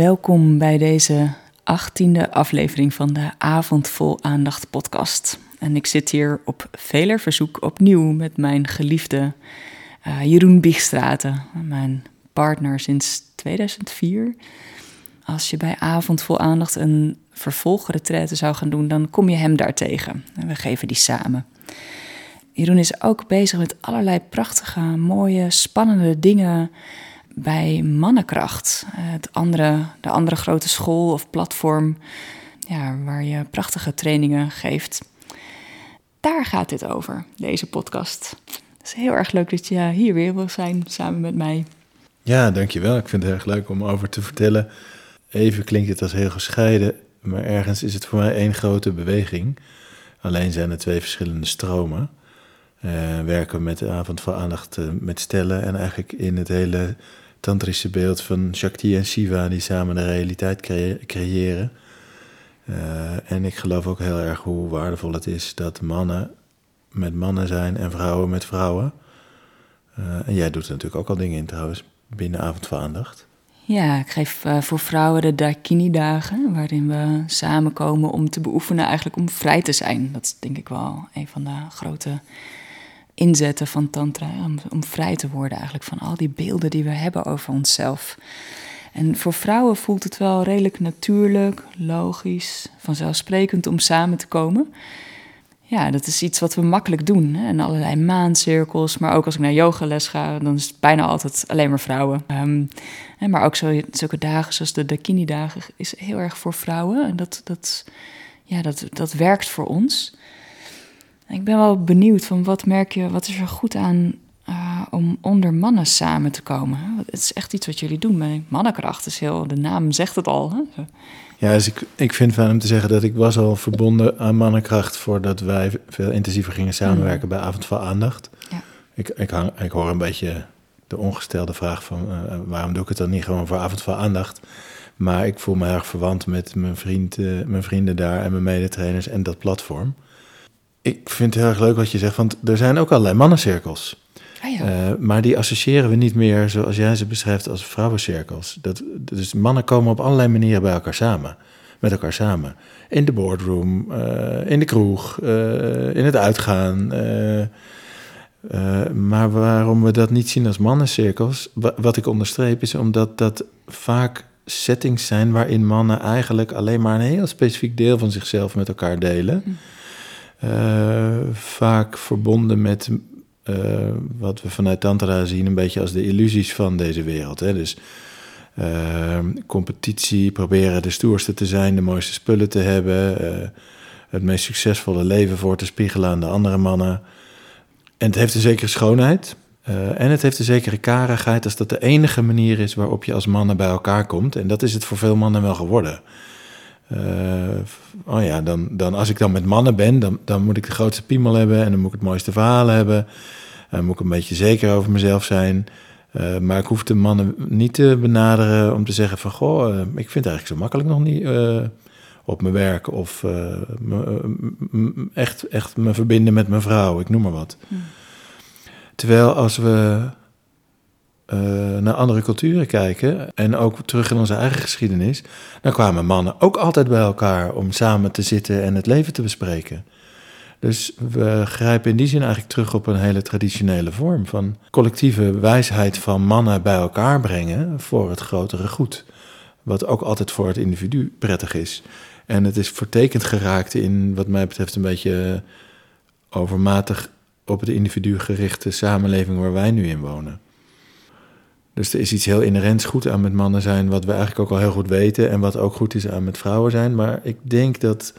welkom bij deze achttiende aflevering van de Avond Vol Aandacht podcast. En ik zit hier op veler verzoek opnieuw met mijn geliefde uh, Jeroen Biegstraten, mijn partner sinds 2004. Als je bij Avond Vol Aandacht een vervolgretraite zou gaan doen, dan kom je hem daar tegen. En we geven die samen. Jeroen is ook bezig met allerlei prachtige, mooie, spannende dingen bij Mannenkracht. Het andere, de andere grote school of platform ja, waar je prachtige trainingen geeft. Daar gaat dit over, deze podcast. Het is heel erg leuk dat je hier weer wil zijn samen met mij. Ja, dankjewel. Ik vind het erg leuk om over te vertellen. Even klinkt het als heel gescheiden, maar ergens is het voor mij één grote beweging. Alleen zijn er twee verschillende stromen. Uh, werken met de avond voor aandacht uh, met stellen en eigenlijk in het hele tantrische beeld van Shakti en Shiva die samen de realiteit creëren. Uh, en ik geloof ook heel erg hoe waardevol het is dat mannen met mannen zijn en vrouwen met vrouwen. Uh, en jij doet er natuurlijk ook al dingen in trouwens, binnen Avond voor Aandacht. Ja, ik geef uh, voor vrouwen de Dakini-dagen, waarin we samenkomen om te beoefenen eigenlijk om vrij te zijn. Dat is denk ik wel een van de grote inzetten van tantra, om, vrij te worden eigenlijk van al die beelden die we hebben over onszelf. En voor vrouwen voelt het wel redelijk natuurlijk, logisch, vanzelfsprekend om samen te komen. Ja, dat is iets wat we makkelijk doen. Hè? En allerlei maancirkels. Maar ook als ik naar yogales ga, dan is het bijna altijd alleen maar vrouwen. Um, maar ook zo, zulke dagen zoals de Dakini-dagen is heel erg voor vrouwen. En dat, dat, ja, dat, dat werkt voor ons. Ik ben wel benieuwd van wat merk je, wat is er goed aan uh, om onder mannen samen te komen? Het is echt iets wat jullie doen met mannenkracht. Is heel, de naam zegt het al. Hè? Ja, dus ik, ik vind van hem te zeggen dat ik was al verbonden aan mannenkracht voordat wij veel intensiever gingen samenwerken mm. bij Avond van Aandacht. Ja. Ik, ik, hang, ik hoor een beetje de ongestelde vraag van uh, waarom doe ik het dan niet gewoon voor Avond van Aandacht? Maar ik voel me erg verwant met mijn, vriend, uh, mijn vrienden daar en mijn medetrainers en dat platform. Ik vind het heel erg leuk wat je zegt, want er zijn ook allerlei mannencirkels. Ah, ja. uh, maar die associëren we niet meer zoals jij ze beschrijft als vrouwencirkels. Dat, dus mannen komen op allerlei manieren bij elkaar samen. Met elkaar samen. In de boardroom, uh, in de kroeg, uh, in het uitgaan. maar waarom we dat niet zien als mannencirkels, wat ik onderstreep, is omdat dat vaak settings zijn waarin mannen eigenlijk alleen maar een heel specifiek deel van zichzelf met elkaar delen. Hm. Uh, vaak verbonden met uh, wat we vanuit Tantra zien, een beetje als de illusies van deze wereld. Hè? Dus uh, competitie, proberen de stoerste te zijn, de mooiste spullen te hebben, het meest succesvolle leven voor te spiegelen aan de andere mannen. En het heeft een zekere schoonheid. en het heeft een zekere karigheid als dat de enige manier is waarop je als mannen bij elkaar komt. En dat is het voor veel mannen wel geworden. Uh, oh ja, dan, dan als ik dan met mannen ben, dan, dan moet ik de grootste piemel hebben en dan moet ik het mooiste verhaal hebben. Dan moet ik een beetje zeker over mezelf zijn. Uh, maar ik hoef de mannen niet te benaderen om te zeggen van... goh, uh, ik vind het eigenlijk zo makkelijk nog niet op mijn werk... of echt, echt me verbinden met mijn vrouw, ik noem maar wat. Hmm. Terwijl als we uh, naar andere culturen kijken en ook terug in onze eigen geschiedenis, dan kwamen mannen ook altijd bij elkaar om samen te zitten en het leven te bespreken. Dus we grijpen in die zin eigenlijk terug op een hele traditionele vorm van collectieve wijsheid van mannen bij elkaar brengen voor het grotere goed. Wat ook altijd voor het individu prettig is. En het is vertekend geraakt in, wat mij betreft, een beetje overmatig op het individu gerichte samenleving waar wij nu in wonen. Dus er is iets heel inherents goed aan met mannen zijn, wat we eigenlijk ook al heel goed weten en wat ook goed is aan met vrouwen zijn. Maar ik denk dat,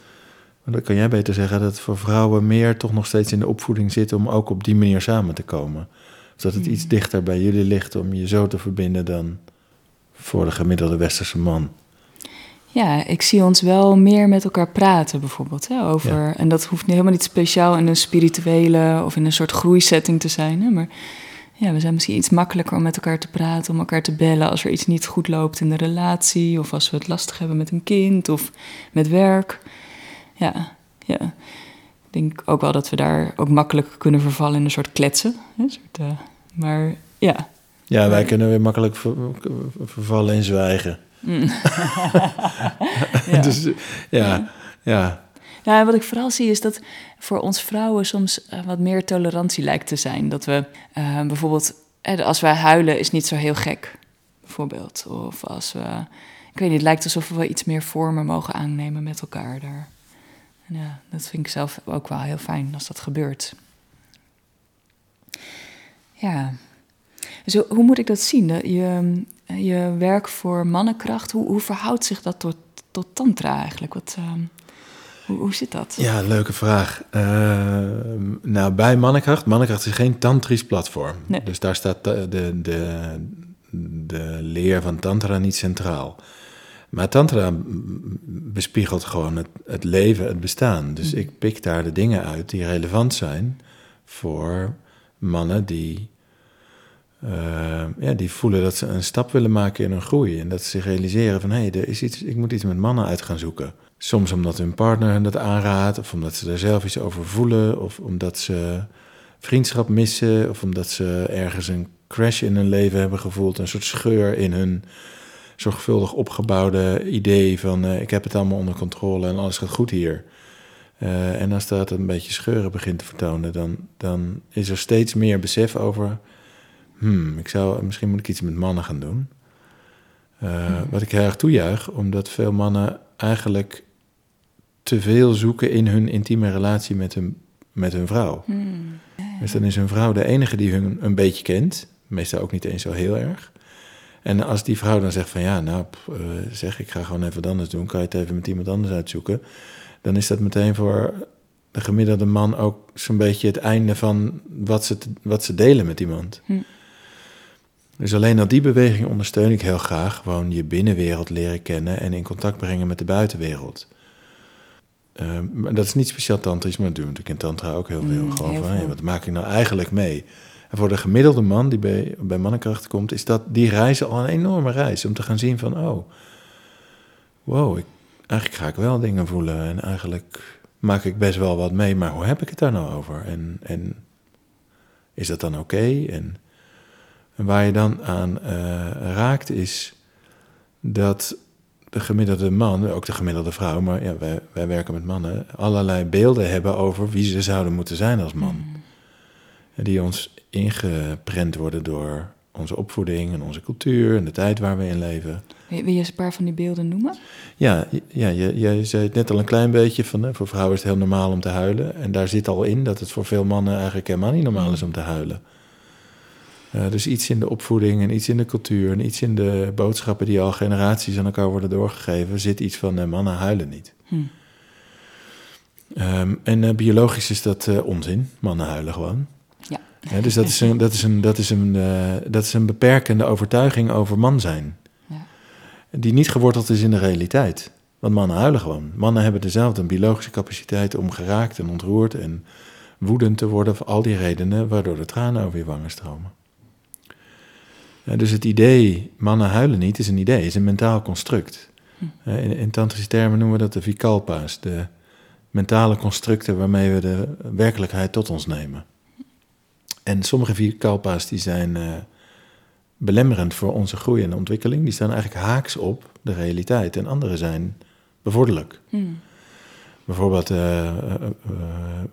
dat kan jij beter zeggen, dat voor vrouwen meer toch nog steeds in de opvoeding zit om ook op die manier samen te komen. Dus dat het iets hmm. dichter bij jullie ligt om je zo te verbinden dan voor de gemiddelde westerse man. Ja, ik zie ons wel meer met elkaar praten bijvoorbeeld. Hè, over, En dat hoeft helemaal niet speciaal in een spirituele of in een soort groeisetting te zijn. Hè, maar ja, we zijn misschien iets makkelijker om met elkaar te praten, om elkaar te bellen als er iets niet goed loopt in de relatie, of als we het lastig hebben met een kind of met werk. Ja, ja. Ik denk ook wel dat we daar ook makkelijk kunnen vervallen in een soort kletsen. Een soort, uh, maar ja. Ja, wij kunnen weer makkelijk vervallen in zwijgen. Ja. dus ja, ja. Nou, wat ik vooral zie is dat voor ons vrouwen soms eh, wat meer tolerantie lijkt te zijn. Dat we eh, bijvoorbeeld, eh, als wij huilen, is niet zo heel gek, bijvoorbeeld. Of als we, ik weet niet, het lijkt alsof we iets meer vormen mogen aannemen met elkaar daar. Ja, dat vind ik zelf ook wel heel fijn als dat gebeurt. Ja. Dus hoe- moet ik dat zien? Je, je werk voor mannenkracht, hoe, hoe verhoudt zich dat tot, tot tantra eigenlijk? Wat, ehm, hoe, hoe zit dat? Ja, leuke vraag. Eh, nou, bij Mannenkracht, Mannenkracht is geen tantrisch platform. Nee. Dus daar staat de, de, de, de leer van tantra niet centraal. Maar tantra bespiegelt gewoon het, het leven, het bestaan. Dus ik pik daar de dingen uit die relevant zijn voor mannen die, eh, ja, die voelen dat ze een stap willen maken in hun groei. En dat ze zich realiseren van, hé, hey, er is iets, ik moet iets met mannen uit gaan zoeken. Soms omdat hun partner hen dat aanraadt, of omdat ze er zelf iets over voelen, of omdat ze vriendschap missen, of omdat ze ergens een crash in hun leven hebben gevoeld, een soort scheur in hun zorgvuldig opgebouwde idee van eh, ik heb het allemaal onder controle en alles gaat goed hier. Eh, en als dat een beetje scheuren begint te vertonen, dan, dan is er steeds meer besef over, hmm, ik zou, misschien moet ik iets met mannen gaan doen. Eh, Wat ik heel erg toejuich, omdat veel mannen eigenlijk te veel zoeken in hun intieme relatie met hun, met hun vrouw. Hmm. Dus dan is hun vrouw de enige die hun een beetje kent. Meestal ook niet eens zo heel erg. En als die vrouw dan zegt van ja, nou eh, zeg ik ga gewoon even wat anders doen. Kan je het even met iemand anders uitzoeken? Dan is dat meteen voor de gemiddelde man ook zo'n beetje het einde van wat ze, wat ze delen met iemand. Hm. Dus alleen al die beweging ondersteun ik heel graag. Gewoon je binnenwereld leren kennen en in contact brengen met de buitenwereld. Eh, maar dat is niet speciaal tantrisch, maar dat doen we natuurlijk in tantra ook heel veel. Mm, Gewoon heel van, hé, veel. wat maak ik nou eigenlijk mee? En voor de gemiddelde man die bij, bij mannenkracht komt, is dat die reizen al een enorme reis. Om te gaan zien van, oh, wow, ik, eigenlijk ga ik wel dingen voelen. En eigenlijk maak ik best wel wat mee, maar hoe heb ik het daar nou over? En, en is dat dan oké? En, en waar je dan aan eh, raakt is dat de gemiddelde man, ook de gemiddelde vrouw, maar ja, wij, wij werken met mannen, allerlei beelden hebben over wie ze zouden moeten zijn als man. En Die ons ingeprent worden door onze opvoeding en onze cultuur en de tijd waar we in leven. Wil je eens een paar van die beelden noemen? Ja, ja je, je zei het net al een klein beetje van voor vrouwen is het heel normaal om te huilen. En daar zit al in dat het voor veel mannen eigenlijk helemaal niet normaal is om te huilen. Eh, dus iets in de opvoeding en iets in de cultuur en iets in de boodschappen die al generaties aan elkaar worden doorgegeven, zit iets van eh, mannen huilen niet. Hm. Ehm, en eh, biologisch is dat onzin. Mannen huilen gewoon. Ja. Ja, dus dat is, een, dat, is een, dat, is een, dat is een beperkende overtuiging over man zijn. Ja. Die niet geworteld is in de realiteit. Want mannen huilen gewoon. Mannen hebben dezelfde biologische capaciteit om geraakt en ontroerd en woedend te worden voor al die redenen waardoor de tranen over je wangen stromen. Ja, dus het idee, mannen huilen niet, is een idee, is een mentaal construct. Eh, In, in tantrische termen noemen we dat de vikalpa's, de mentale constructen waarmee we de werkelijkheid tot ons nemen. En sommige vikalpa's die zijn eh, belemmerend voor onze groei en ontwikkeling, die staan eigenlijk haaks op de realiteit. En andere zijn bevorderlijk. Hm. Bijvoorbeeld, eh, eh,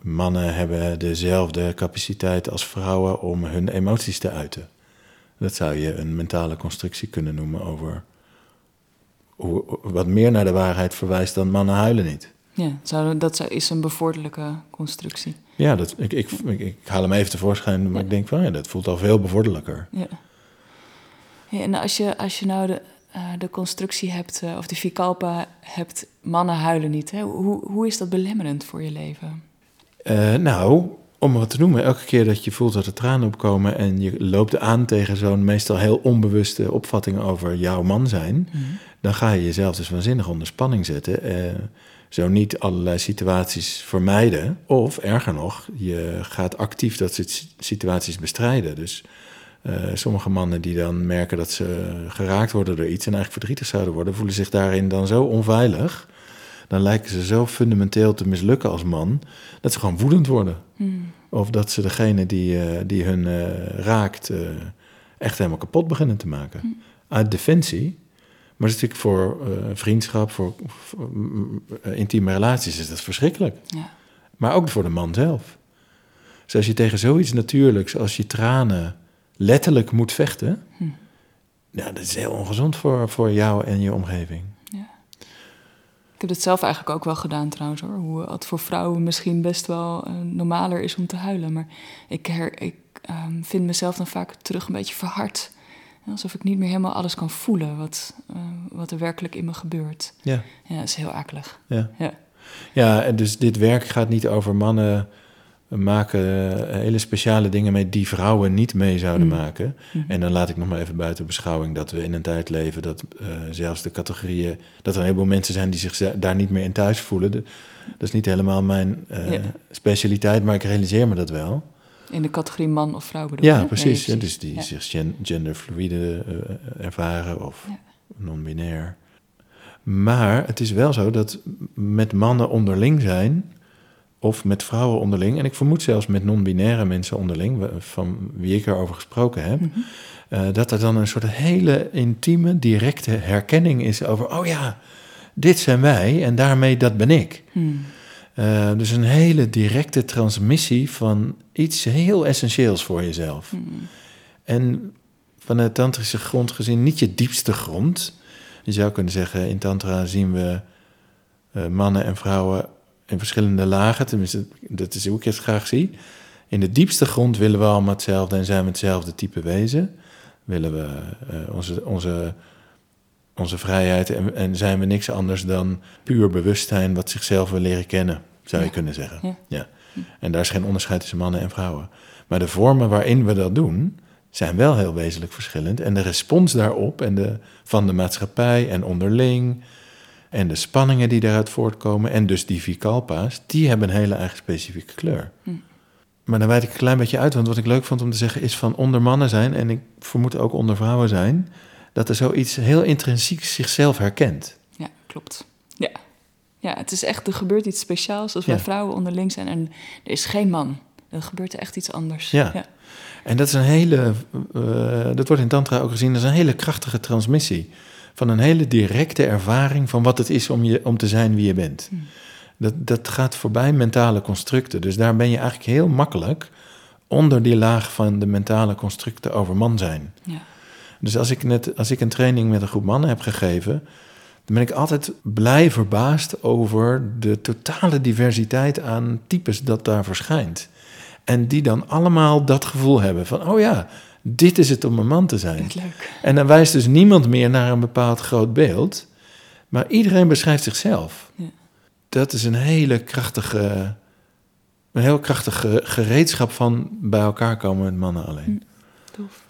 mannen hebben dezelfde capaciteit als vrouwen om hun emoties te uiten. Dat zou je een mentale constructie kunnen noemen over hoe, wat meer naar de waarheid verwijst dan mannen huilen niet. Ja, zou, dat zou- is een bevorderlijke constructie. Ja, dat, ik, ik, ik, ik haal hem even tevoorschijn, maar ik denk van ja, dat voelt al veel bevorderlijker. Ja. Ja, en als je, als je nou de, eh, de constructie hebt, eh, of de Vikalpa hebt, mannen huilen niet. Hè? Hoe, hoe is dat belemmerend voor je leven? Eh, nou, om wat te noemen, elke keer dat je voelt dat er tranen opkomen en je loopt aan tegen zo'n meestal heel onbewuste opvatting over jouw man zijn, dan ga je jezelf dus waanzinnig onder spanning zetten. Eh, zo niet allerlei situaties vermijden. Of erger nog, je gaat actief dat soort situaties bestrijden. Dus eh, sommige mannen die dan merken dat ze geraakt worden door iets en eigenlijk verdrietig zouden worden, voelen zich daarin dan zo onveilig. Dan lijken ze zo fundamenteel te mislukken als man, dat ze gewoon woedend worden. Of dat ze degene die, eh, die hun eh, raakt, eh, echt helemaal kapot beginnen te maken. Uit defensie, Maar is natuurlijk voor vriendschap, voor, voor, mm, eh, intieme relaties is dat verschrikkelijk. Ja. Maar ook voor de man zelf. Dus als je tegen zoiets natuurlijks als je tranen letterlijk moet vechten, Hm. ja, dat is heel ongezond voor, voor jou en je omgeving. Ik heb het zelf eigenlijk ook wel gedaan trouwens hoor. Hoe het voor vrouwen misschien best wel eh, normaler is om te huilen. Maar ik, her, ik ehm, vind mezelf dan vaak terug een beetje verhard. Alsof ik niet meer helemaal alles kan voelen wat, eh, wat er werkelijk in me gebeurt. Ja, Ja, dat is heel akelig. ja. Ja. Ja, en dus dit werk gaat niet over mannen maken eh, hele speciale dingen mee die vrouwen niet mee zouden Mm. maken. Mhm. En dan laat ik nog maar even buiten beschouwing dat we in een tijd leven dat eh, zelfs de categorieën, dat er een heleboel mensen zijn die zich daar niet meer in thuis voelen. De- dat is niet helemaal mijn eh, Ja. specialiteit, maar ik realiseer me dat wel. In de categorie man of vrouw bedoel je? Ja, Nee, precies. dus die Ja. zich gen- genderfluide ervaren of Ja. non-binair. Maar het is wel zo dat met mannen onderling zijn, of met vrouwen onderling, en ik vermoed zelfs met non-binaire mensen onderling, van wie ik erover gesproken heb, Mhm. eh, dat er dan een soort hele intieme, directe herkenning is over, oh ja, dit zijn wij en daarmee dat ben ik. Hmm. Eh, dus een hele directe transmissie van iets heel essentieels voor jezelf. Hmm. En vanuit tantrische grond gezien niet je diepste grond. Je zou kunnen zeggen, in tantra zien we eh, mannen en vrouwen in verschillende lagen. Tenminste, dat is hoe ik het graag zie. In de diepste grond willen we allemaal hetzelfde en zijn we hetzelfde type wezen. Willen we eh, onze, onze, onze vrijheid en, en zijn we niks anders dan puur bewustzijn wat zichzelf wil leren kennen, zou je Ja. kunnen zeggen. Ja. Ja. En daar is geen onderscheid tussen mannen en vrouwen. Maar de vormen waarin we dat doen, zijn wel heel wezenlijk verschillend. En de respons daarop en de, van de maatschappij en onderling... en de spanningen die daaruit voortkomen... en dus die vikalpa's, die hebben een hele eigen specifieke kleur. Hm. Maar dan wijd ik een klein beetje uit, want wat ik leuk vond om te zeggen... is van onder mannen zijn, en ik vermoed ook onder vrouwen zijn... dat er zoiets heel intrinsiek zichzelf herkent. Ja, klopt. Ja. ja, het is echt, er gebeurt iets speciaals als wij Ja. vrouwen onderling zijn en er is geen man. Er gebeurt echt iets anders. Ja. ja. En dat is een hele, eh, dat wordt in Tantra ook gezien als een hele krachtige transmissie. Van een hele directe ervaring van wat het is om, je, om te zijn wie je bent. Hmm. Dat, dat gaat voorbij mentale constructen. Dus daar ben je eigenlijk heel makkelijk onder die laag van de mentale constructen over man zijn. Ja. Dus als ik, net, als ik een training met een groep mannen heb gegeven, dan ben ik altijd blij verbaasd over de totale diversiteit aan types dat daar verschijnt. En die dan allemaal dat gevoel hebben van, oh ja, dit is het om een man te zijn. Leuk. En dan wijst dus niemand meer naar een bepaald groot beeld, maar iedereen beschrijft zichzelf. Ja. Dat is een hele krachtige, een heel krachtige gereedschap van bij elkaar komen met mannen alleen. Tof.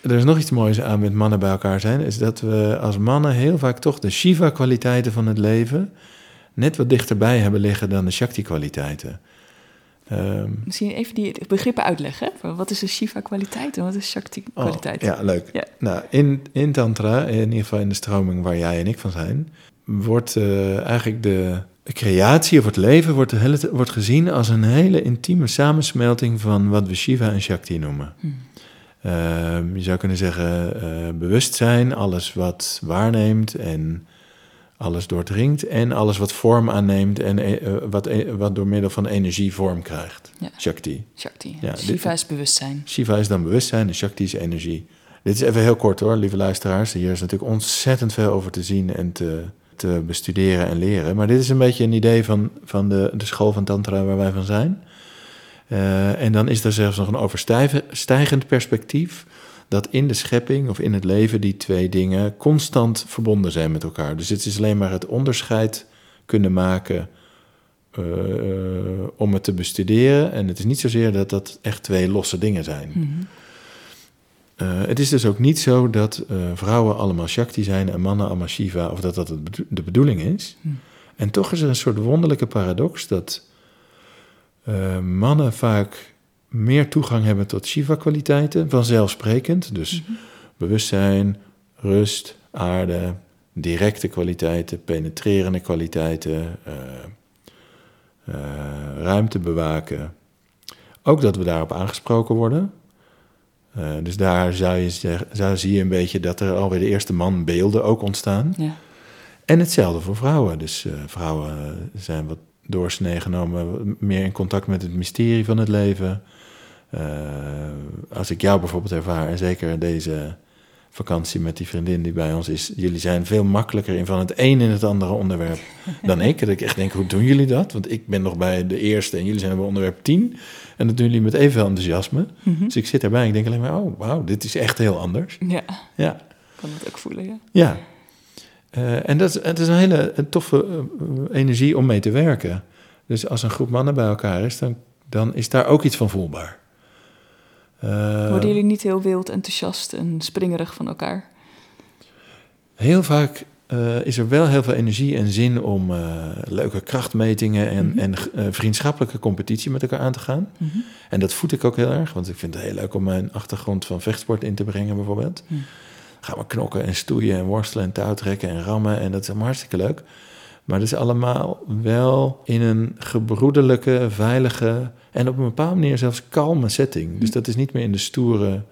Er is nog iets moois aan met mannen bij elkaar zijn, is dat we als mannen heel vaak toch de Shiva-kwaliteiten van het leven net wat dichterbij hebben liggen dan de Shakti-kwaliteiten. Ehm, Misschien even die begrippen uitleggen. Wat is de Shiva-kwaliteit en wat is Shakti-kwaliteit? Oh, ja, leuk. Ja. Nou, in, in Tantra, in ieder geval in de stroming waar jij en ik van zijn, wordt eh, eigenlijk de, creatie of het leven wordt, de hele, t- wordt gezien als een hele intieme samensmelting van wat we Shiva en Shakti noemen. Hmm. Ehm, je zou kunnen zeggen eh, bewustzijn, alles wat waarneemt en alles doordringt en alles wat vorm aanneemt en eh, wat, eh, wat door middel van energie vorm krijgt. Ja. Shakti. Shakti. Ja, Shiva is bewustzijn. Shiva is dan bewustzijn en Shakti is energie. Dit is even heel kort hoor, lieve luisteraars. Hier is natuurlijk ontzettend veel over te zien en te, te bestuderen en leren. Maar dit is een beetje een idee van, van de, de school van Tantra waar wij van zijn. Eh, en dan is er zelfs nog een overstijgend perspectief. Dat in de schepping of in het leven die twee dingen constant verbonden zijn met elkaar. Dus het is alleen maar het onderscheid kunnen maken eh, om het te bestuderen. En het is niet zozeer dat dat echt twee losse dingen zijn. Mhm. Eh, het is dus ook niet zo dat eh, vrouwen allemaal Shakti zijn en mannen allemaal Shiva, of dat dat de bedoeling is. Hm. En toch is er een soort wonderlijke paradox dat eh, mannen vaak meer toegang hebben tot Shiva-kwaliteiten, vanzelfsprekend. Dus Mhm. bewustzijn, rust, aarde, directe kwaliteiten, penetrerende kwaliteiten, eh, eh, ruimte bewaken. Ook dat we daarop aangesproken worden. Eh, dus daar zou je, zou, zie je een beetje dat er alweer de eerste manbeelden ook ontstaan. Ja. En hetzelfde voor vrouwen. Dus vrouwen zijn wat doorsnee genomen, meer in contact met het mysterie van het leven. Eh, als ik jou bijvoorbeeld ervaar, en zeker deze vakantie met die vriendin die bij ons is, jullie zijn veel makkelijker in van het een in het andere onderwerp dan ik. Dat ik echt denk, hoe doen jullie dat? Want ik ben nog bij de eerste en jullie zijn bij onderwerp 10. En dat doen jullie met evenveel enthousiasme. Mhm. Dus ik zit erbij en ik denk alleen maar, oh wauw, dit is echt heel anders. ja, Ja, ik kan het ook voelen, ja. ja. Eh, en dat is, het is een hele een toffe eh, energie om mee te werken. Dus als een groep mannen bij elkaar is, dan, dan is daar ook iets van voelbaar. Eh, Worden jullie niet heel wild, enthousiast en springerig van elkaar? Heel vaak eh, is er wel heel veel energie en zin om eh, leuke krachtmetingen en, Mhm. en vriendschappelijke competitie met elkaar aan te gaan. Mhm. En dat voed ik ook heel erg, want ik vind het heel leuk om mijn achtergrond van vechtsport in te brengen, bijvoorbeeld. Hmm. Gaan we knokken en stoeien en worstelen en touwtrekken en rammen en dat is allemaal hartstikke leuk. Maar dat is allemaal wel in een gebroederlijke, veilige en op een bepaalde manier zelfs kalme setting. Dus dat is niet meer in de stoere,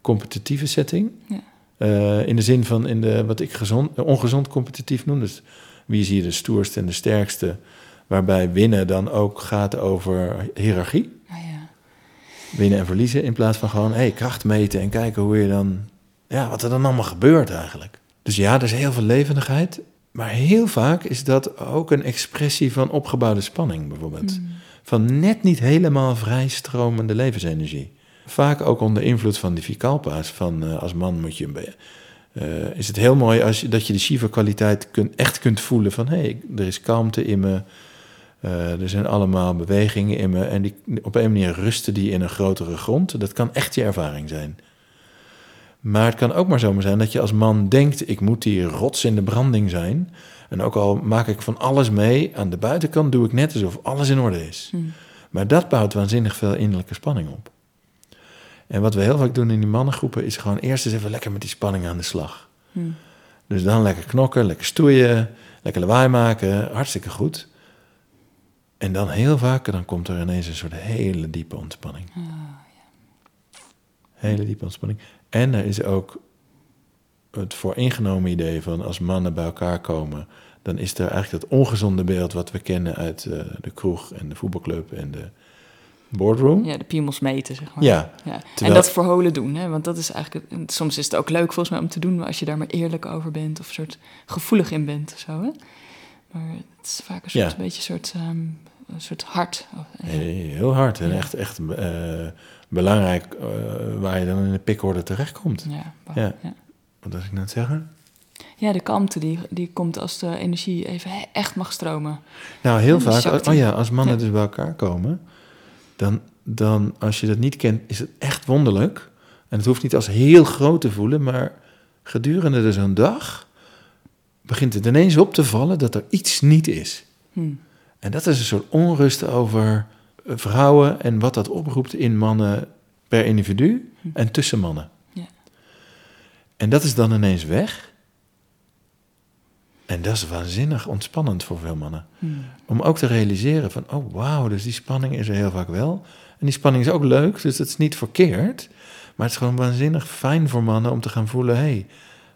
competitieve setting. Ja. Eh, in de zin van in de, wat ik gezond, ongezond competitief noem. Dus wie is hier de stoerste en de sterkste? Waarbij winnen dan ook gaat over hiërarchie. Ja. Winnen en verliezen in plaats van gewoon hey, kracht meten en kijken hoe je dan, ja, wat er dan allemaal gebeurt eigenlijk. Dus ja, er is heel veel levendigheid. Maar heel vaak is dat ook een expressie van opgebouwde spanning, bijvoorbeeld. Mm. Van net niet helemaal vrijstromende levensenergie. Vaak ook onder invloed van die vikalpa's. Van eh, als man moet je een beetje. eh, is het heel mooi als je, dat je de Shiva-kwaliteit echt kunt voelen van hé, hey, er is kalmte in me. eh, er zijn allemaal bewegingen in me. En die, op een manier rusten die in een grotere grond. Dat kan echt je ervaring zijn. Maar het kan ook maar zomaar zijn dat je als man denkt: ik moet die rots in de branding zijn. En ook al maak ik van alles mee, aan de buitenkant doe ik net alsof alles in orde is. Hmm. Maar dat bouwt waanzinnig veel innerlijke spanning op. En wat we heel vaak doen in die mannengroepen is gewoon eerst eens even lekker met die spanning aan de slag. Hmm. Dus dan lekker knokken, lekker stoeien, lekker lawaai maken, hartstikke goed. En dan heel vaak, dan komt er ineens een soort hele diepe ontspanning. Ah, Hele diepe ontspanning. En er is ook het vooringenomen idee van als mannen bij elkaar komen, dan is er eigenlijk dat ongezonde beeld wat we kennen uit eh, de kroeg en de voetbalclub en de boardroom. ja, de piemels meten, zeg maar. Ja, Ja. En dat verholen doen, hè? want dat is eigenlijk... en Soms is het ook leuk volgens mij om te doen... maar als je daar maar eerlijk over bent... of een soort gevoelig in bent of zo, hè? Maar het is vaak een soort, Ja. een beetje een soort, een soort hart. Oh. Heel hard en Ja. echt, echt eh, belangrijk eh, waar je dan in de pikorde terechtkomt. Ja, Ja. ja. Wat was ik net zeggen? Ja, de kalmte die, die komt als de energie even echt mag stromen. Nou, heel vaak, Shakti. oh ja, als mannen Ja. dus bij elkaar komen, dan, dan als je dat niet kent, is het echt wonderlijk. En het hoeft niet als heel groot te voelen, maar gedurende dus een dag begint het ineens op te vallen dat er iets niet is. Hm. En dat is een soort onrust over vrouwen en wat dat oproept in mannen per individu Hm. en tussen mannen. Ja. En dat is dan ineens weg. En dat is waanzinnig ontspannend voor veel mannen. Hm. Om ook te realiseren van, oh wauw, dus die spanning is er heel vaak wel. En die spanning is ook leuk, dus dat is niet verkeerd. Maar het is gewoon waanzinnig fijn voor mannen om te gaan voelen, hé, hey,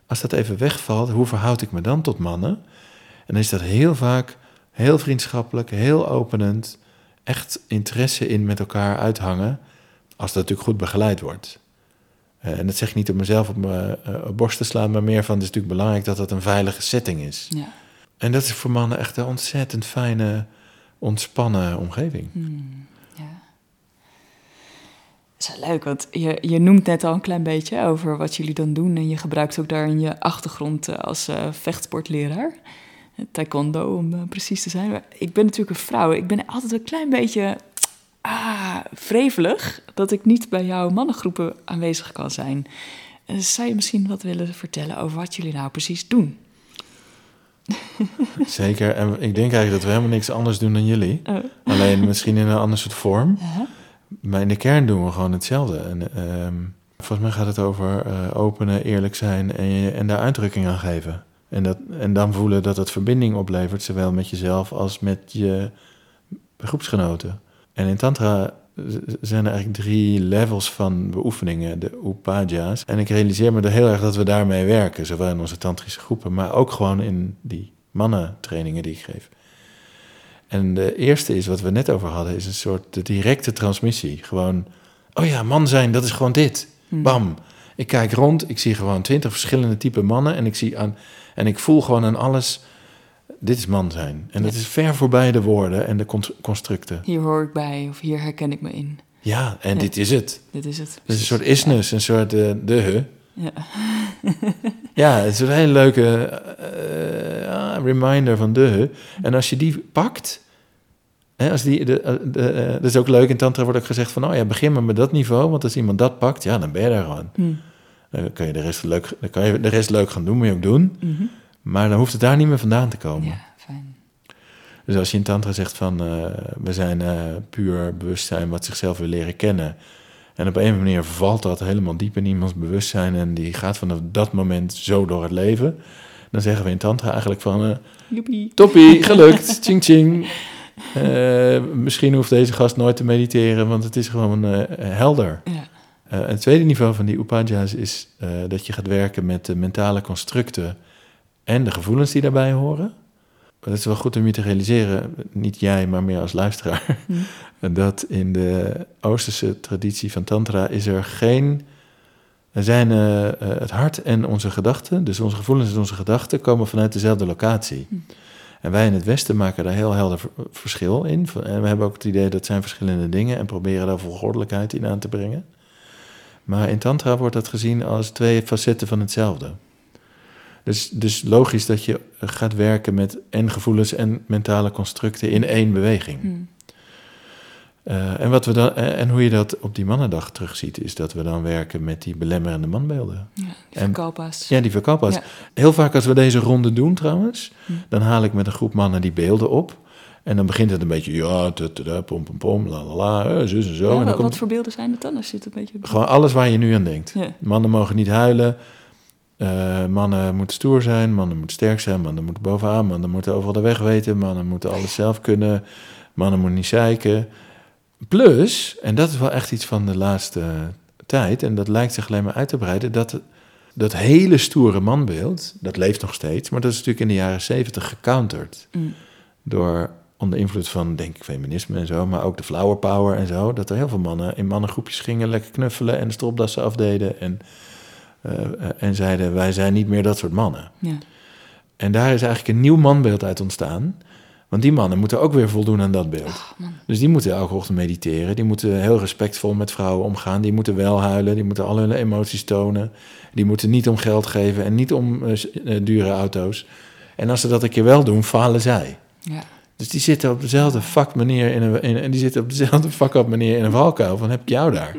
als dat even wegvalt, hoe verhoud ik me dan tot mannen? En dan is dat heel vaak heel vriendschappelijk, heel openend, echt interesse in met elkaar uithangen, als dat natuurlijk goed begeleid wordt. Eh, en dat zeg ik niet om mezelf op mijn eh, borst te slaan, maar meer van, het is natuurlijk belangrijk dat dat een veilige setting is. Ja. En dat is voor mannen echt een ontzettend fijne, ontspannen omgeving. Hmm, ja. Dat is wel leuk, want je, je noemt net al een klein beetje over wat jullie dan doen. En je gebruikt ook daarin je achtergrond eh, als vechtsportleraar. Taekwondo, om eh, precies te zijn. Ik ben natuurlijk een vrouw. Ik ben altijd een klein beetje ah, vrevelig dat ik niet bij jouw mannengroepen aanwezig kan zijn. Eh, zou je misschien wat willen vertellen over wat jullie nou precies doen? Zeker. En ik denk eigenlijk dat we helemaal niks anders doen dan jullie. Oh. Alleen misschien in een ander soort vorm. Maar in de kern doen we gewoon hetzelfde. En, ehm, volgens mij gaat het over eh, openen, eerlijk zijn en, en daar uitdrukking aan geven. En, dat, en dan voelen dat het verbinding oplevert, zowel met jezelf als met je groepsgenoten. En in Tantra zijn er eigenlijk drie levels van beoefeningen, de upaja's. En ik realiseer me er heel erg dat we daarmee werken, zowel in onze tantrische groepen, maar ook gewoon in die mannentrainingen die ik geef. En de eerste is, wat we net over hadden, is een soort de directe transmissie. Gewoon, oh ja, man zijn, dat is gewoon dit. Hm. Bam. Ik kijk rond, ik zie gewoon twintig verschillende type mannen en ik zie aan en ik voel gewoon aan alles, dit is man zijn. En dat is ver voorbij de woorden en de con- constructen. Hier hoor ik bij of hier herken ik me in. Ja, en Ja. dit is het. Dit is het. Is een soort isness, een soort eh, de he. Ja. Ja, het is een hele leuke eh, ah, reminder van de he. En als je die pakt, hè, als die, de, de, eh, dat is ook leuk, in Tantra wordt ook gezegd van, oh ja, begin maar met dat niveau, want als iemand dat pakt, ja, dan ben je daar gewoon. Hm. Dan kan je de rest leuk, dan kan je de rest leuk gaan doen, moet je ook doen. Mhm. Maar dan hoeft het daar niet meer vandaan te komen. Ja, fijn. Dus als je in Tantra zegt van eh, we zijn eh, puur bewustzijn wat zichzelf wil leren kennen. En op een of andere manier valt dat helemaal diep in iemands bewustzijn en die gaat vanaf dat moment zo door het leven. Dan zeggen we in Tantra eigenlijk van uh, Joepie. toppie, gelukt, ching ching. Misschien hoeft deze gast nooit te mediteren, want het is gewoon helder. Ja. Uh, het tweede niveau van die upaja's is dat je gaat werken met de mentale constructen en de gevoelens die daarbij horen. Dat is wel goed om je te realiseren, niet jij, maar meer als luisteraar. Hm. Dat in de Oosterse traditie van Tantra is er geen. Er zijn uh, uh, het hart en onze gedachten, dus onze gevoelens en onze gedachten, komen vanuit dezelfde locatie. Hm. En wij in het Westen maken daar heel helder verschil in. En we hebben ook het idee dat het zijn verschillende dingen en proberen daar volgordelijkheid in aan te brengen. Maar in Tantra wordt dat gezien als twee facetten van hetzelfde. Dus, dus logisch dat je gaat werken met en gevoelens en mentale constructen in één beweging. Hmm. Uh, en, wat we dan, en hoe je dat op die mannendag terugziet, is dat we dan werken met die belemmerende manbeelden. Ja, die verkooppas. Ja, die verkooppas. Ja. Heel vaak als we deze ronde doen trouwens, Hm. dan haal ik met een groep mannen die beelden op. En dan begint het een beetje, ja, pom, pom, pom, la, la, la, eh, zus en zo. Ja, en dan wat, komt wat voor beelden zijn het dan? Als je het een beetje... gewoon alles waar je nu aan denkt. Ja. Mannen mogen niet huilen. Uh, mannen moeten stoer zijn, mannen moeten sterk zijn, mannen moeten bovenaan, mannen moeten overal de weg weten, mannen moeten alles zelf kunnen, mannen moeten niet zeiken. Plus, en dat is wel echt iets van de laatste tijd, en dat lijkt zich alleen maar uit te breiden, dat dat hele stoere manbeeld, dat leeft nog steeds, maar dat is natuurlijk in de jaren zeventig gecounterd. Mm. Door onder invloed van, denk ik, feminisme en zo, maar ook de flower power en zo, dat er heel veel mannen in mannengroepjes gingen lekker knuffelen en de stropdassen afdeden en, uh, en zeiden, wij zijn niet meer dat soort mannen. Ja. En daar is eigenlijk een nieuw manbeeld uit ontstaan. Want die mannen moeten ook weer voldoen aan dat beeld. Oh, dus die moeten elke ochtend mediteren. Die moeten heel respectvol met vrouwen omgaan. Die moeten wel huilen. Die moeten al hun emoties tonen. Die moeten niet om geld geven en niet om uh, dure auto's. En als ze dat een keer wel doen, falen zij. Ja. Dus die zitten op dezelfde vak manier in een, in, die zitten op dezelfde op manier in een valkuil. Van heb ik jou daar?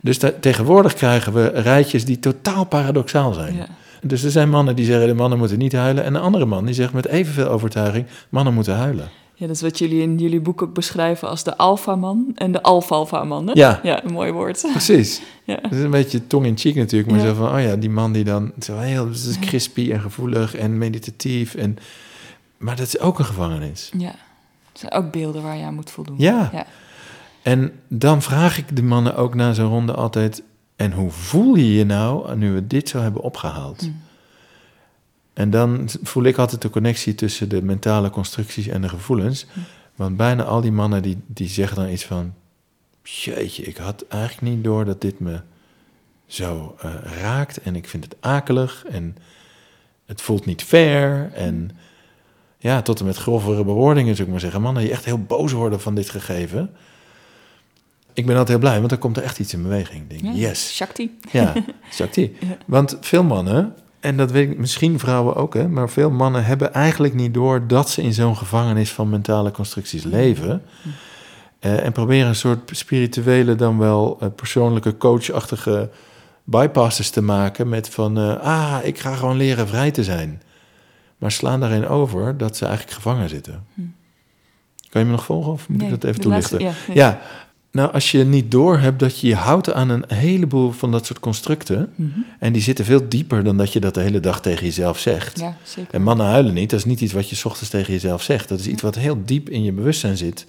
Dus tegenwoordig krijgen we rijtjes die totaal paradoxaal zijn. Ja. Dus er zijn mannen die zeggen de mannen moeten niet huilen. En een andere man die zegt met evenveel overtuiging mannen moeten huilen. Ja, dat is wat jullie in jullie boek ook beschrijven als de alfaman en de alfalfa-man. hè? Ja. ja, een mooi woord. Precies. Ja. Dat is een beetje tong in cheek natuurlijk. Maar Ja. zo van, oh ja, die man die dan zo heel crispy en gevoelig en meditatief. En, maar dat is ook een gevangenis. Ja, het zijn ook beelden waar je aan moet voldoen. Ja. ja. En dan vraag ik de mannen ook na zo'n ronde altijd... en hoe voel je je nou nu we dit zo hebben opgehaald? Mm. En dan voel ik altijd de connectie tussen de mentale constructies en de gevoelens. Mm. Want bijna al die mannen die, die zeggen dan iets van... jeetje, ik had eigenlijk niet door dat dit me zo uh, raakt... en ik vind het akelig en het voelt niet fair... en ja, tot en met grovere bewoordingen, zou ik maar zeggen. Mannen die echt heel boos worden van dit gegeven... Ik ben altijd heel blij, want dan komt er echt iets in beweging. Denk, Ja, yes. Shakti. Ja, Shakti. Ja. Want veel mannen, en dat weet ik misschien vrouwen ook, hè, maar veel mannen hebben eigenlijk niet door dat ze in zo'n gevangenis van mentale constructies leven. Eh, en proberen een soort spirituele, dan wel eh, persoonlijke coachachtige bypasses te maken met van, eh, ah, ik ga gewoon leren vrij te zijn. Maar slaan daarin over dat ze eigenlijk gevangen zitten. Hm. Kan je me nog volgen of moet Nee, ik dat even laatste- toelichten? ja, nou als je niet door hebt dat je je houdt aan een heleboel van dat soort constructen... Mhm. en die zitten veel dieper dan dat je dat de hele dag tegen jezelf zegt... ja, zeker. En mannen huilen niet, dat is niet iets wat je 's ochtends tegen jezelf zegt. Dat is iets wat heel diep in je bewustzijn zit.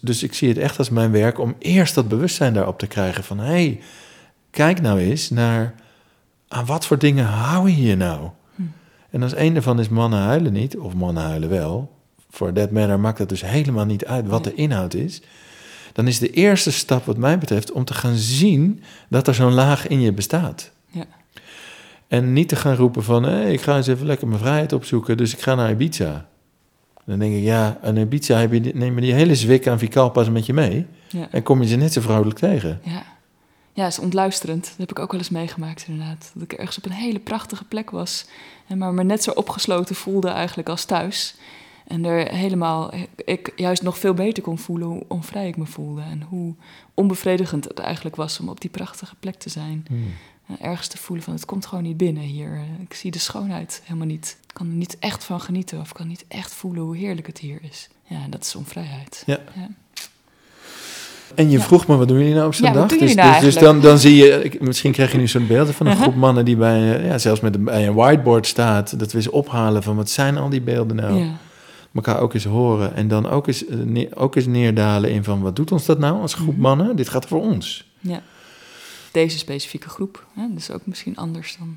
dus ik zie het echt als mijn werk om eerst dat bewustzijn daarop te krijgen van hé, hey, kijk nou eens naar aan wat voor dingen hou je hier nou? En als een daarvan is mannen huilen niet, of mannen huilen wel, voor that matter maakt het dus helemaal niet uit wat de inhoud is. Dan is de eerste stap, wat mij betreft, om te gaan zien dat er zo'n laag in je bestaat. Ja. En niet te gaan roepen van, hé, ik ga eens even lekker mijn vrijheid opzoeken, dus ik ga naar Ibiza. Dan denk ik, ja, aan Ibiza heb je, neem je die hele zwik aan Vicalpas met je mee. Ja. En kom je ze net zo vrolijk tegen. Ja. Ja, is ontluisterend. Dat heb ik ook wel eens meegemaakt, inderdaad. Dat ik ergens op een hele prachtige plek was. En maar me net zo opgesloten voelde eigenlijk als thuis. En er helemaal, ik juist nog veel beter kon voelen hoe onvrij ik me voelde. En hoe onbevredigend het eigenlijk was om op die prachtige plek te zijn. En ergens te voelen van het komt gewoon niet binnen hier. Ik zie de schoonheid helemaal niet. Ik kan er niet echt van genieten of kan niet echt voelen hoe heerlijk het hier is. Ja, dat is onvrijheid. Ja. ja. En je Ja. vroeg me, wat doen jullie nou op zo'n Ja, dag? dus, nou dus, dus dan, dan zie je, ik- misschien krijg je nu zo'n beelden van een Uh-huh. groep mannen die bij, eh, ja, zelfs met een, bij een whiteboard staat. Dat we eens ophalen van wat zijn al die beelden nou? ja. Elkaar ook eens horen en dan ook eens, eh, ook eens neerdalen in van wat doet ons dat nou als groep Mhm. mannen? Dit gaat voor ons. Ja. Deze specifieke groep. Hè? Dus ook misschien anders dan.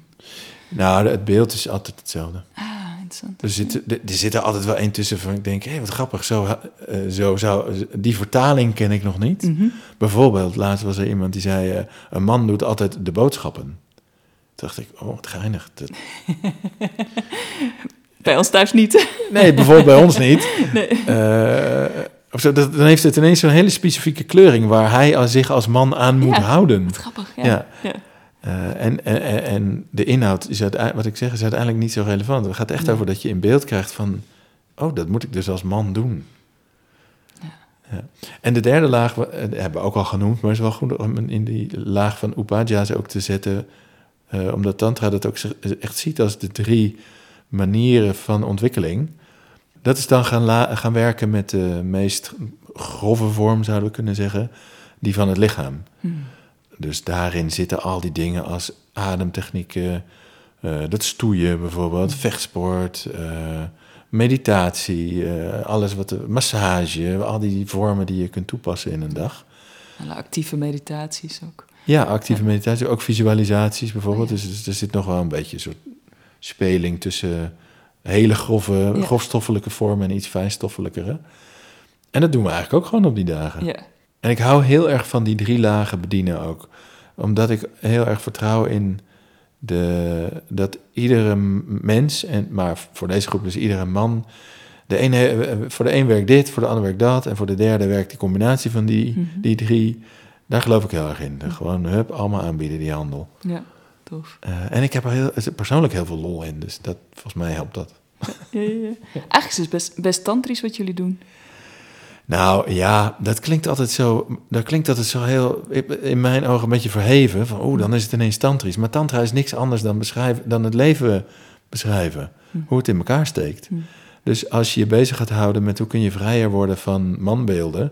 Nou, het beeld is altijd hetzelfde. Ah, interessant. Er zit, er, er zit er altijd wel één tussen van ik denk, hé, wat grappig. Zo, eh, zo zou, die vertaling ken ik nog niet. Mhm. Bijvoorbeeld, laatst was er iemand die zei... eh, een man doet altijd de boodschappen. Toen dacht ik, oh, wat geinig. Dat- Bij ons thuis niet. Nee, bijvoorbeeld bij ons niet. nee. Eh, of zo, dat, dan heeft het ineens zo'n hele specifieke kleuring... waar hij als, zich als man aan moet Ja. houden. Wat grappig. Ja. Ja. ja. Eh, en, en, en- de inhoud, is wat ik zeg, is uiteindelijk niet zo relevant. Het gaat echt Nee. over dat je in beeld krijgt van... oh, dat moet ik dus als man doen. Ja. Ja. En de derde laag, eh, hebben we ook al genoemd... maar is wel goed om in die laag van Upaja's ook te zetten... eh, omdat Tantra dat ook echt ziet als de drie manieren van ontwikkeling. Dat is dan gaan, gaan werken met de meest grove vorm, zouden we kunnen zeggen... die van het lichaam. Hm. Dus daarin zitten al die dingen als ademtechnieken, eh, dat stoeien bijvoorbeeld, vechtsport, eh, meditatie, eh, alles wat de massage, al die vormen die je kunt toepassen in een dag. Alle actieve meditaties ook. Ja, actieve Ja. meditatie, ook visualisaties bijvoorbeeld. Oh ja. dus, dus er zit nog wel een beetje een soort speling tussen hele grove, Ja. grofstoffelijke vormen en iets fijnstoffelijkere. En dat doen we eigenlijk ook gewoon op die dagen. Ja. En ik hou heel erg van die drie lagen bedienen ook. Omdat ik heel erg vertrouw in de, dat iedere mens, en, maar voor deze groep dus iedere man... De ene, eh, voor de een werkt dit, voor de ander werkt dat... en voor de derde werkt die combinatie van die, Mhm. die drie. Daar geloof ik heel erg in. Gewoon, hup, allemaal aanbieden, die handel. ja, tof. Eh, en ik heb er heel, persoonlijk heel veel lol in, dus dat, volgens mij helpt dat. Ja, ja, ja. Eigenlijk is het best, best tantrisch wat jullie doen. Nou ja, dat klinkt altijd zo. Dat klinkt altijd zo heel. In mijn ogen een beetje verheven. Van oeh, dan is het ineens tantrisch. Maar tantra is niks anders dan, beschrijven, dan het leven beschrijven. Hm. Hoe het in elkaar steekt. Hm. Dus als je je bezig gaat houden met hoe kun je vrijer worden van manbeelden.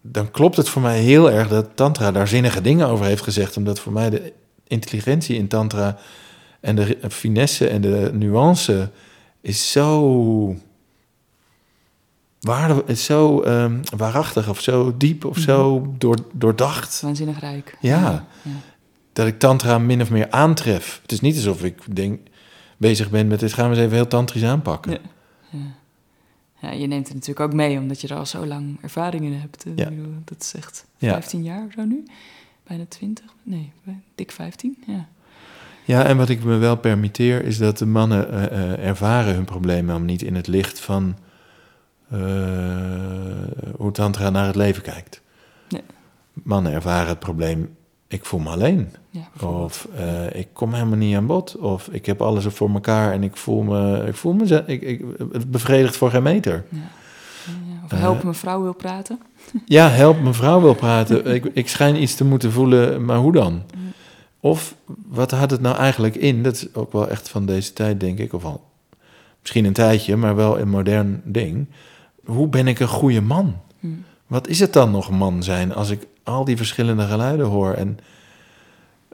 dan klopt het voor mij heel erg dat Tantra daar zinnige dingen over heeft gezegd. Omdat voor mij de intelligentie in Tantra. en de finesse en de nuance. is zo waarde is zo ehm, waarachtig of zo diep of zo door, doordacht. Waanzinnig rijk. Ja. ja. Dat ik tantra min of meer aantref. Het is niet alsof ik denk, bezig ben met dit gaan we eens even heel tantrisch aanpakken. Ja. Ja. Je neemt het natuurlijk ook mee, omdat je er al zo lang ervaring in hebt. Ja. Dat is echt Ja. 15 jaar of zo nu. Bijna 20. Nee, dik 15. Ja. Ja, en wat ik me wel permitteer is dat de mannen eh, eh, ervaren hun problemen om niet in het licht van eh, hoe tantra naar het leven kijkt. Nee. Mannen ervaren het probleem, ik voel me alleen. Ja. Of ik kom helemaal niet aan bod. Of ik heb alles er voor elkaar en ik voel me, ik voel me ik, ik, het bevredigt voor geen meter. Ja. Of Eh, help mijn vrouw wil praten. Ja, help, mijn vrouw wil praten. ik, ik schijn iets te moeten voelen, maar hoe dan? Of wat had het nou eigenlijk in? Dat is ook wel echt van deze tijd, denk ik. Of al misschien een tijdje, maar wel een modern ding. Hoe ben ik een goede man? Hm. Wat is het dan nog man zijn als ik al die verschillende geluiden hoor? En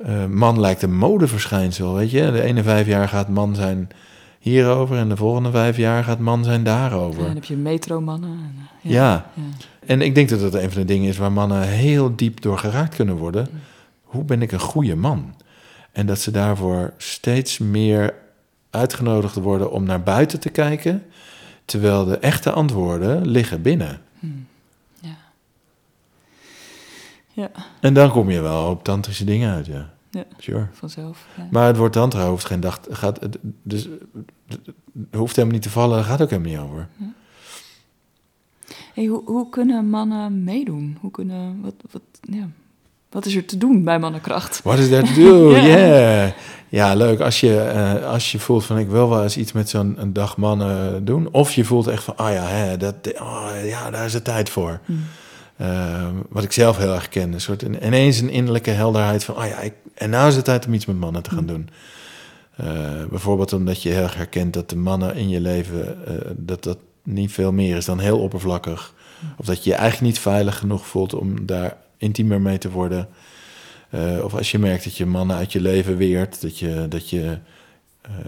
eh, man lijkt een modeverschijnsel, weet je? De ene vijf jaar gaat man zijn hierover en de volgende vijf jaar gaat man zijn daarover. Ja, dan heb je metromannen. en, eh, Ja. ja. En ik denk dat dat een van de dingen is waar mannen heel diep door geraakt kunnen worden. Mm. Hoe ben ik een goede man? En dat ze daarvoor steeds meer uitgenodigd worden om naar buiten te kijken, terwijl de echte antwoorden liggen binnen. Ja. Ja, En dan kom je wel op tantrische dingen uit, ja. Ja. Sure. vanzelf. Ja. Maar het woord tantra hoeft geen dag, gaat, dus hoeft helemaal niet te vallen, daar gaat ook helemaal niet over. Hey, hoe, hoe kunnen mannen meedoen? Hoe kunnen, wat, wat, ja. wat is er te doen bij mannenkracht? What is that to do? Ja. Yeah. Ja, leuk. Als je, eh, als je voelt van ik wil wel eens iets met zo'n een dag mannen doen. Of je voelt echt van, ah ja, hè, dat, oh, ja daar is de tijd voor. Hmm. Eh, wat ik zelf heel erg ken. Een soort, ineens een innerlijke helderheid van, ah ja, ik, en nou is het tijd om iets met mannen te gaan doen. Eh, bijvoorbeeld omdat je heel erg herkent dat de mannen in je leven, eh, dat dat niet veel meer is dan heel oppervlakkig. Of dat je je eigenlijk niet veilig genoeg voelt om daar intiemer mee te worden. Eh, of als je merkt dat je mannen uit je leven weert, dat je, dat je,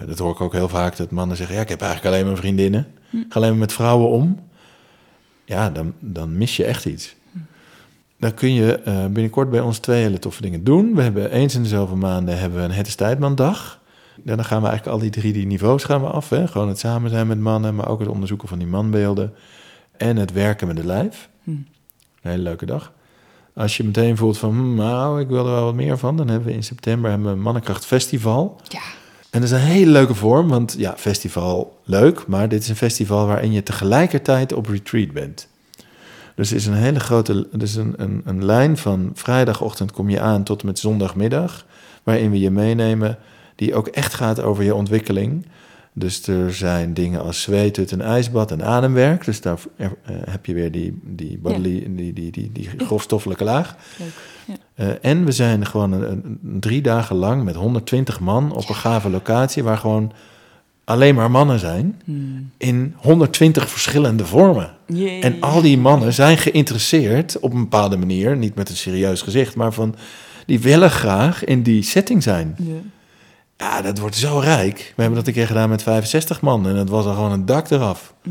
dat hoor ik ook heel vaak, dat mannen zeggen, ja, ik heb eigenlijk alleen maar vriendinnen. Ik ga alleen maar met vrouwen om. Ja, dan, dan mis je echt iets. Dan kun je binnenkort bij ons twee hele toffe dingen doen. We hebben eens in de zoveel maanden hebben we een Het is Tijdman-dag. En dan gaan we eigenlijk al die drie die niveaus gaan we af. Hè? Gewoon het samen zijn met mannen, maar ook het onderzoeken van die manbeelden. En het werken met de lijf. Hm. Een hele leuke dag. Als je meteen voelt van, hm, nou, ik wil er wel wat meer van... dan hebben we in september hebben we een Mannenkracht Festival. Ja, En dat is een hele leuke vorm, want ja, festival leuk... maar dit is een festival waarin je tegelijkertijd op retreat bent. Dus het is een hele grote... Dus een, een, een lijn van vrijdagochtend kom je aan tot en met zondagmiddag... waarin we je meenemen, die ook echt gaat over je ontwikkeling... Dus er zijn dingen als zweethut en ijsbad en ademwerk. Dus daar eh, heb je weer die, die, bodily, die, die, die, die grofstoffelijke laag. leuk. Ja. Eh, en we zijn gewoon een, een- een drie dagen lang met 120 man op een gave locatie... waar gewoon alleen maar mannen zijn Hm. in 120 verschillende vormen. Jee. En al die mannen zijn geïnteresseerd op een bepaalde manier... niet met een serieus gezicht, maar van... die willen graag in die setting zijn. Ja. Ja, dat wordt zo rijk. We hebben dat een keer gedaan met 65 man en het was al gewoon een dak eraf. Hm.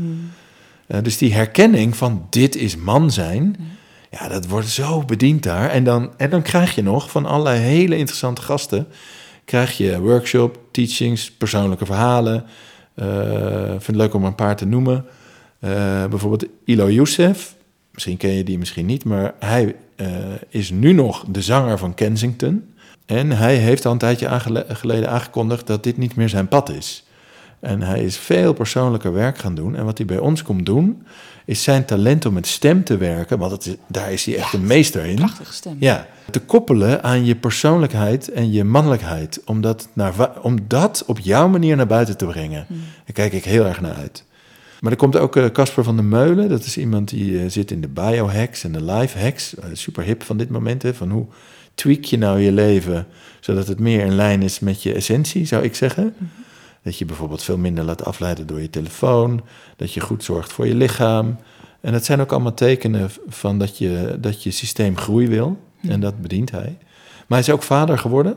Eh, dus die herkenning van dit is man zijn, ja, dat wordt zo bediend daar. En dan, en dan krijg je nog van allerlei hele interessante gasten, krijg je workshop, teachings, persoonlijke verhalen. Eh, Ik vind het leuk om een paar te noemen. Eh, bijvoorbeeld Ilo Youssef, misschien ken je die misschien niet, maar hij eh, is nu nog de zanger van Kensington. En hij heeft al een tijdje aangele- geleden aangekondigd dat dit niet meer zijn pad is. En hij is veel persoonlijker werk gaan doen. En wat hij bij ons komt doen, is zijn talent om met stem te werken, want is- daar is hij echt een meester in. Prachtige stem. Ja, te koppelen aan je persoonlijkheid en je mannelijkheid. Om dat, naar, om dat op jouw manier naar buiten te brengen. Daar kijk ik heel erg naar uit. Maar er komt ook eh, Casper van der Meulen. Dat is iemand die eh, zit in de biohacks en de life hacks. Eh, super hip van dit moment. Hè, van hoe tweak je nou je leven zodat het meer in lijn is met je essentie, zou ik zeggen. Dat je bijvoorbeeld veel minder laat afleiden door je telefoon. Dat je goed zorgt voor je lichaam. En dat zijn ook allemaal tekenen van dat je, dat je systeem groei wil. En dat bedient hij. Maar hij is ook vader geworden.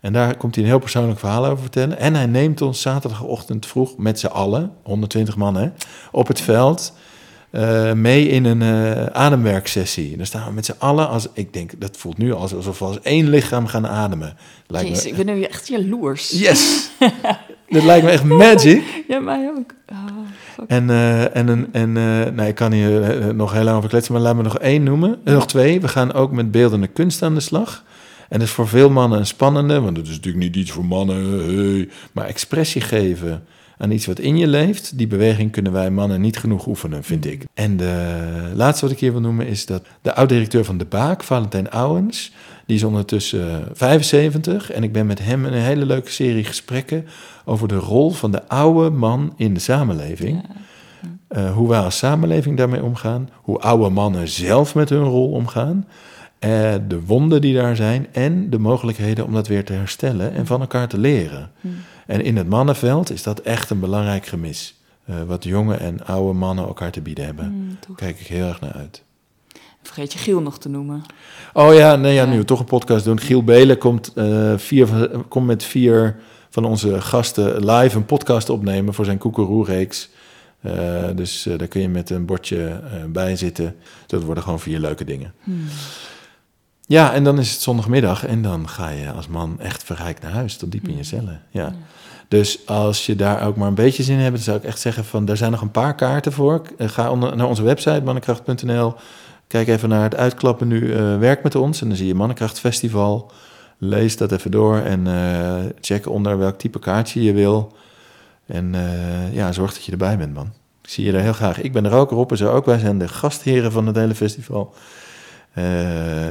En daar komt hij een heel persoonlijk verhaal over vertellen. En hij neemt ons zaterdagochtend vroeg met z'n allen, 120 man hè, op het veld... eh, mee in een eh, ademwerksessie. En dan staan we met z'n allen, als, ik denk, dat voelt nu als- alsof we als één lichaam gaan ademen. Lijkt Jezus, me, ik ben nu echt jaloers. yes! dat lijkt me echt magic. Ja, mij ook. Ah. En, eh, en, en nou, ik kan hier nog heel lang over kletsen, maar laat me nog één noemen. Nog twee. We gaan ook met beeldende kunst aan de slag. En dat is voor veel mannen een spannende, want het is natuurlijk niet iets voor mannen. Hey. Maar expressie geven aan iets wat in je leeft, die beweging kunnen wij mannen niet genoeg oefenen, vind ik. En de laatste wat ik hier wil noemen is dat de oud-directeur van De Baak, Valentijn Ouwens, die is ondertussen eh, 75 en ik ben met hem in een hele leuke serie gesprekken over de rol van de oude man in de samenleving. Eh, hoe wij als samenleving daarmee omgaan. Hoe oude mannen zelf met hun rol omgaan. eh, de wonden die daar zijn. En de mogelijkheden om dat weer te herstellen en van elkaar te leren. En in het mannenveld is dat echt een belangrijk gemis. eh, wat jonge en oude mannen elkaar te bieden hebben. Mm, Daar kijk ik heel erg naar uit. Vergeet je Giel nog te noemen. Oh ja, nee, ja, nu we toch een podcast doen. Giel Belen komt, eh, vier, komt met vier van onze gasten live een podcast opnemen voor zijn Koekeroe-reeks. Eh, dus daar kun je met een bordje bij zitten. Dat worden gewoon vier leuke dingen. Hmm. Ja, en dan is het zondagmiddag en dan ga je als man echt verrijkt naar huis, tot diep in je Hmm. cellen. Ja. Dus als je daar ook maar een beetje zin in hebt, dan zou ik echt zeggen van, daar zijn nog een paar kaarten voor. Eh, Ga naar onze website, mannenkracht.nl. Kijk even naar het uitklappen nu, eh, werk met ons. En dan zie je Mannenkracht Festival. Lees dat even door en eh, check onder welk type kaartje je wil. En ja, zorg dat je erbij bent, man. Ik zie je er heel graag. Ik ben er ook, Rob is er ook. Wij zijn de gastheren van het hele festival. Eh,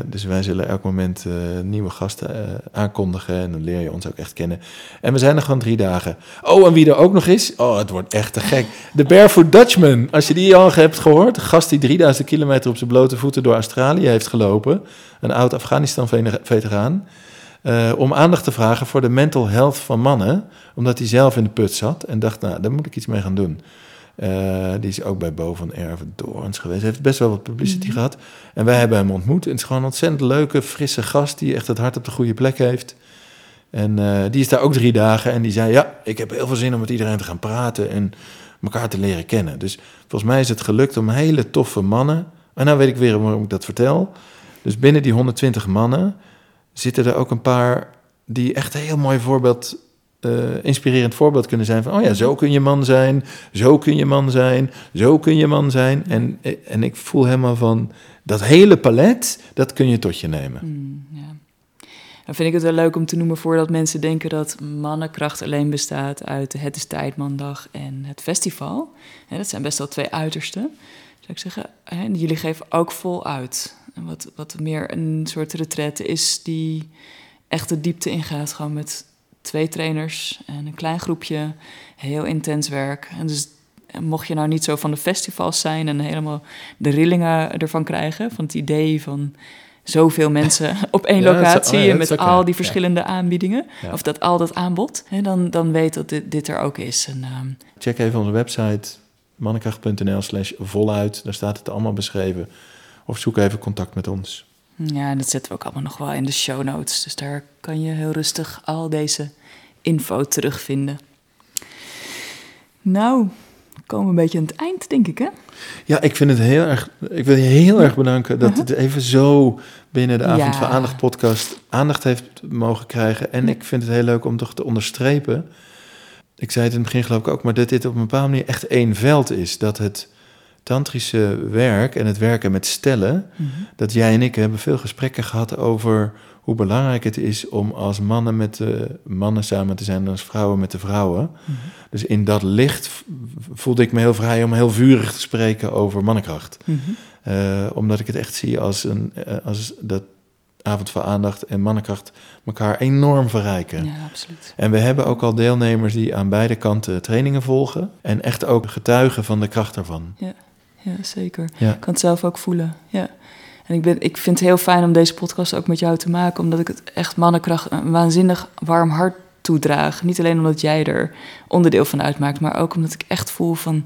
dus wij zullen elk moment eh, nieuwe gasten eh, aankondigen. En dan leer je ons ook echt kennen. En we zijn er gewoon drie dagen. Oh, en wie er ook nog is. Oh, het wordt echt te gek. De Barefoot Dutchman. Als je die al hebt gehoord. Gast die 3000 kilometer op zijn blote voeten door Australië heeft gelopen. Een oud Afghanistan-veteraan. om aandacht te vragen voor de mental health van mannen. Omdat hij zelf in de put zat. En dacht, nou, daar moet ik iets mee gaan doen. Eh, die is ook bij Bo van Erven Doorns geweest. Hij heeft best wel wat publicity gehad. En wij hebben hem ontmoet. En het is gewoon een ontzettend leuke, frisse gast... die echt het hart op de goede plek heeft. En eh, die is daar ook drie dagen. En die zei, ja, ik heb heel veel zin om met iedereen te gaan praten... en elkaar te leren kennen. Dus volgens mij is het gelukt om hele toffe mannen... en nou weet ik weer waarom ik dat vertel. Dus binnen die 120 mannen zitten er ook een paar... die echt een heel mooi voorbeeld eh, inspirerend voorbeeld kunnen zijn van, oh ja, zo kun je man zijn, zo kun je man zijn, zo kun je man zijn. En, en ik voel helemaal van, dat hele palet, dat kun je tot je nemen. Hmm, ja. Dan vind ik het wel leuk om te noemen voordat mensen denken dat mannenkracht alleen bestaat uit Het is Tijdmandag en het festival. Dat zijn best wel twee uitersten. Zou ik zeggen, jullie geven ook vol uit. En wat, wat meer een soort retraite is die echt de diepte ingaat, gewoon met twee trainers en een klein groepje, heel intens werk. En dus mocht je nou niet zo van de festivals zijn en helemaal de rillingen ervan krijgen, van het idee van zoveel mensen op één Ja, locatie oh ja, met al die verschillende aanbiedingen, of dat al dat aanbod, hè, dan, dan weet dat dit, dit er ook is. En, ehm, Check even onze website, mannenkracht.nl slash voluit, daar staat het allemaal beschreven. Of zoek even contact met ons. Ja, en dat zetten we ook allemaal nog wel in de show notes. Dus daar kan je heel rustig al deze info terugvinden. Nou, komen we een beetje aan het eind, denk ik, hè? Ja, ik vind het heel erg. Ik wil je heel erg bedanken dat het even zo binnen de Avond Ja. van Aandacht podcast aandacht heeft mogen krijgen. En ik vind het heel leuk om toch te onderstrepen. Ik zei het in het begin geloof ik ook, maar dat dit op een bepaalde manier echt één veld is. Dat het tantrische werk en het werken met stellen, dat jij en ik hebben veel gesprekken gehad over hoe belangrijk het is om als mannen met de mannen samen te zijn dan als vrouwen met de vrouwen. Dus in dat licht voelde ik me heel vrij om heel vurig te spreken over mannenkracht. Mhm. Eh, omdat ik het echt zie als, een, eh, als dat avond van aandacht en mannenkracht elkaar enorm verrijken. Ja, absoluut. En we hebben ook al deelnemers die aan beide kanten trainingen volgen. En echt ook getuigen van de kracht daarvan. Ja, ja zeker. Ja. Ik kan het zelf ook voelen. Ja. En ik, ben, ik vind het heel fijn om deze podcast ook met jou te maken, omdat ik het echt mannenkracht een waanzinnig warm hart toedraag. Niet alleen omdat jij er onderdeel van uitmaakt, maar ook omdat ik echt voel van.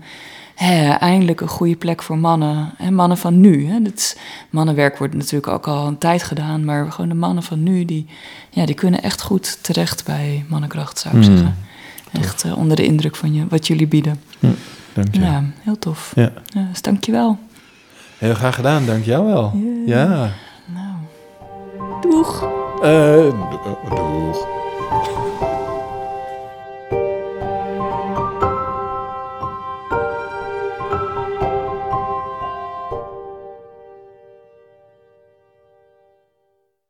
Hè, eindelijk een goede plek voor mannen. En mannen van nu. Hè. Dit is, mannenwerk wordt natuurlijk ook al een tijd gedaan. Maar gewoon de mannen van nu, die, ja, die kunnen echt goed terecht bij mannenkracht, zou ik Mm, zeggen. Echt eh, onder de indruk van je, wat jullie bieden. Dank je. Ja, heel tof. Ja. Ja, dus dank je wel. Heel graag gedaan, dank jou wel. Ja. Ja. Nou, doeg. Eh, do- doeg.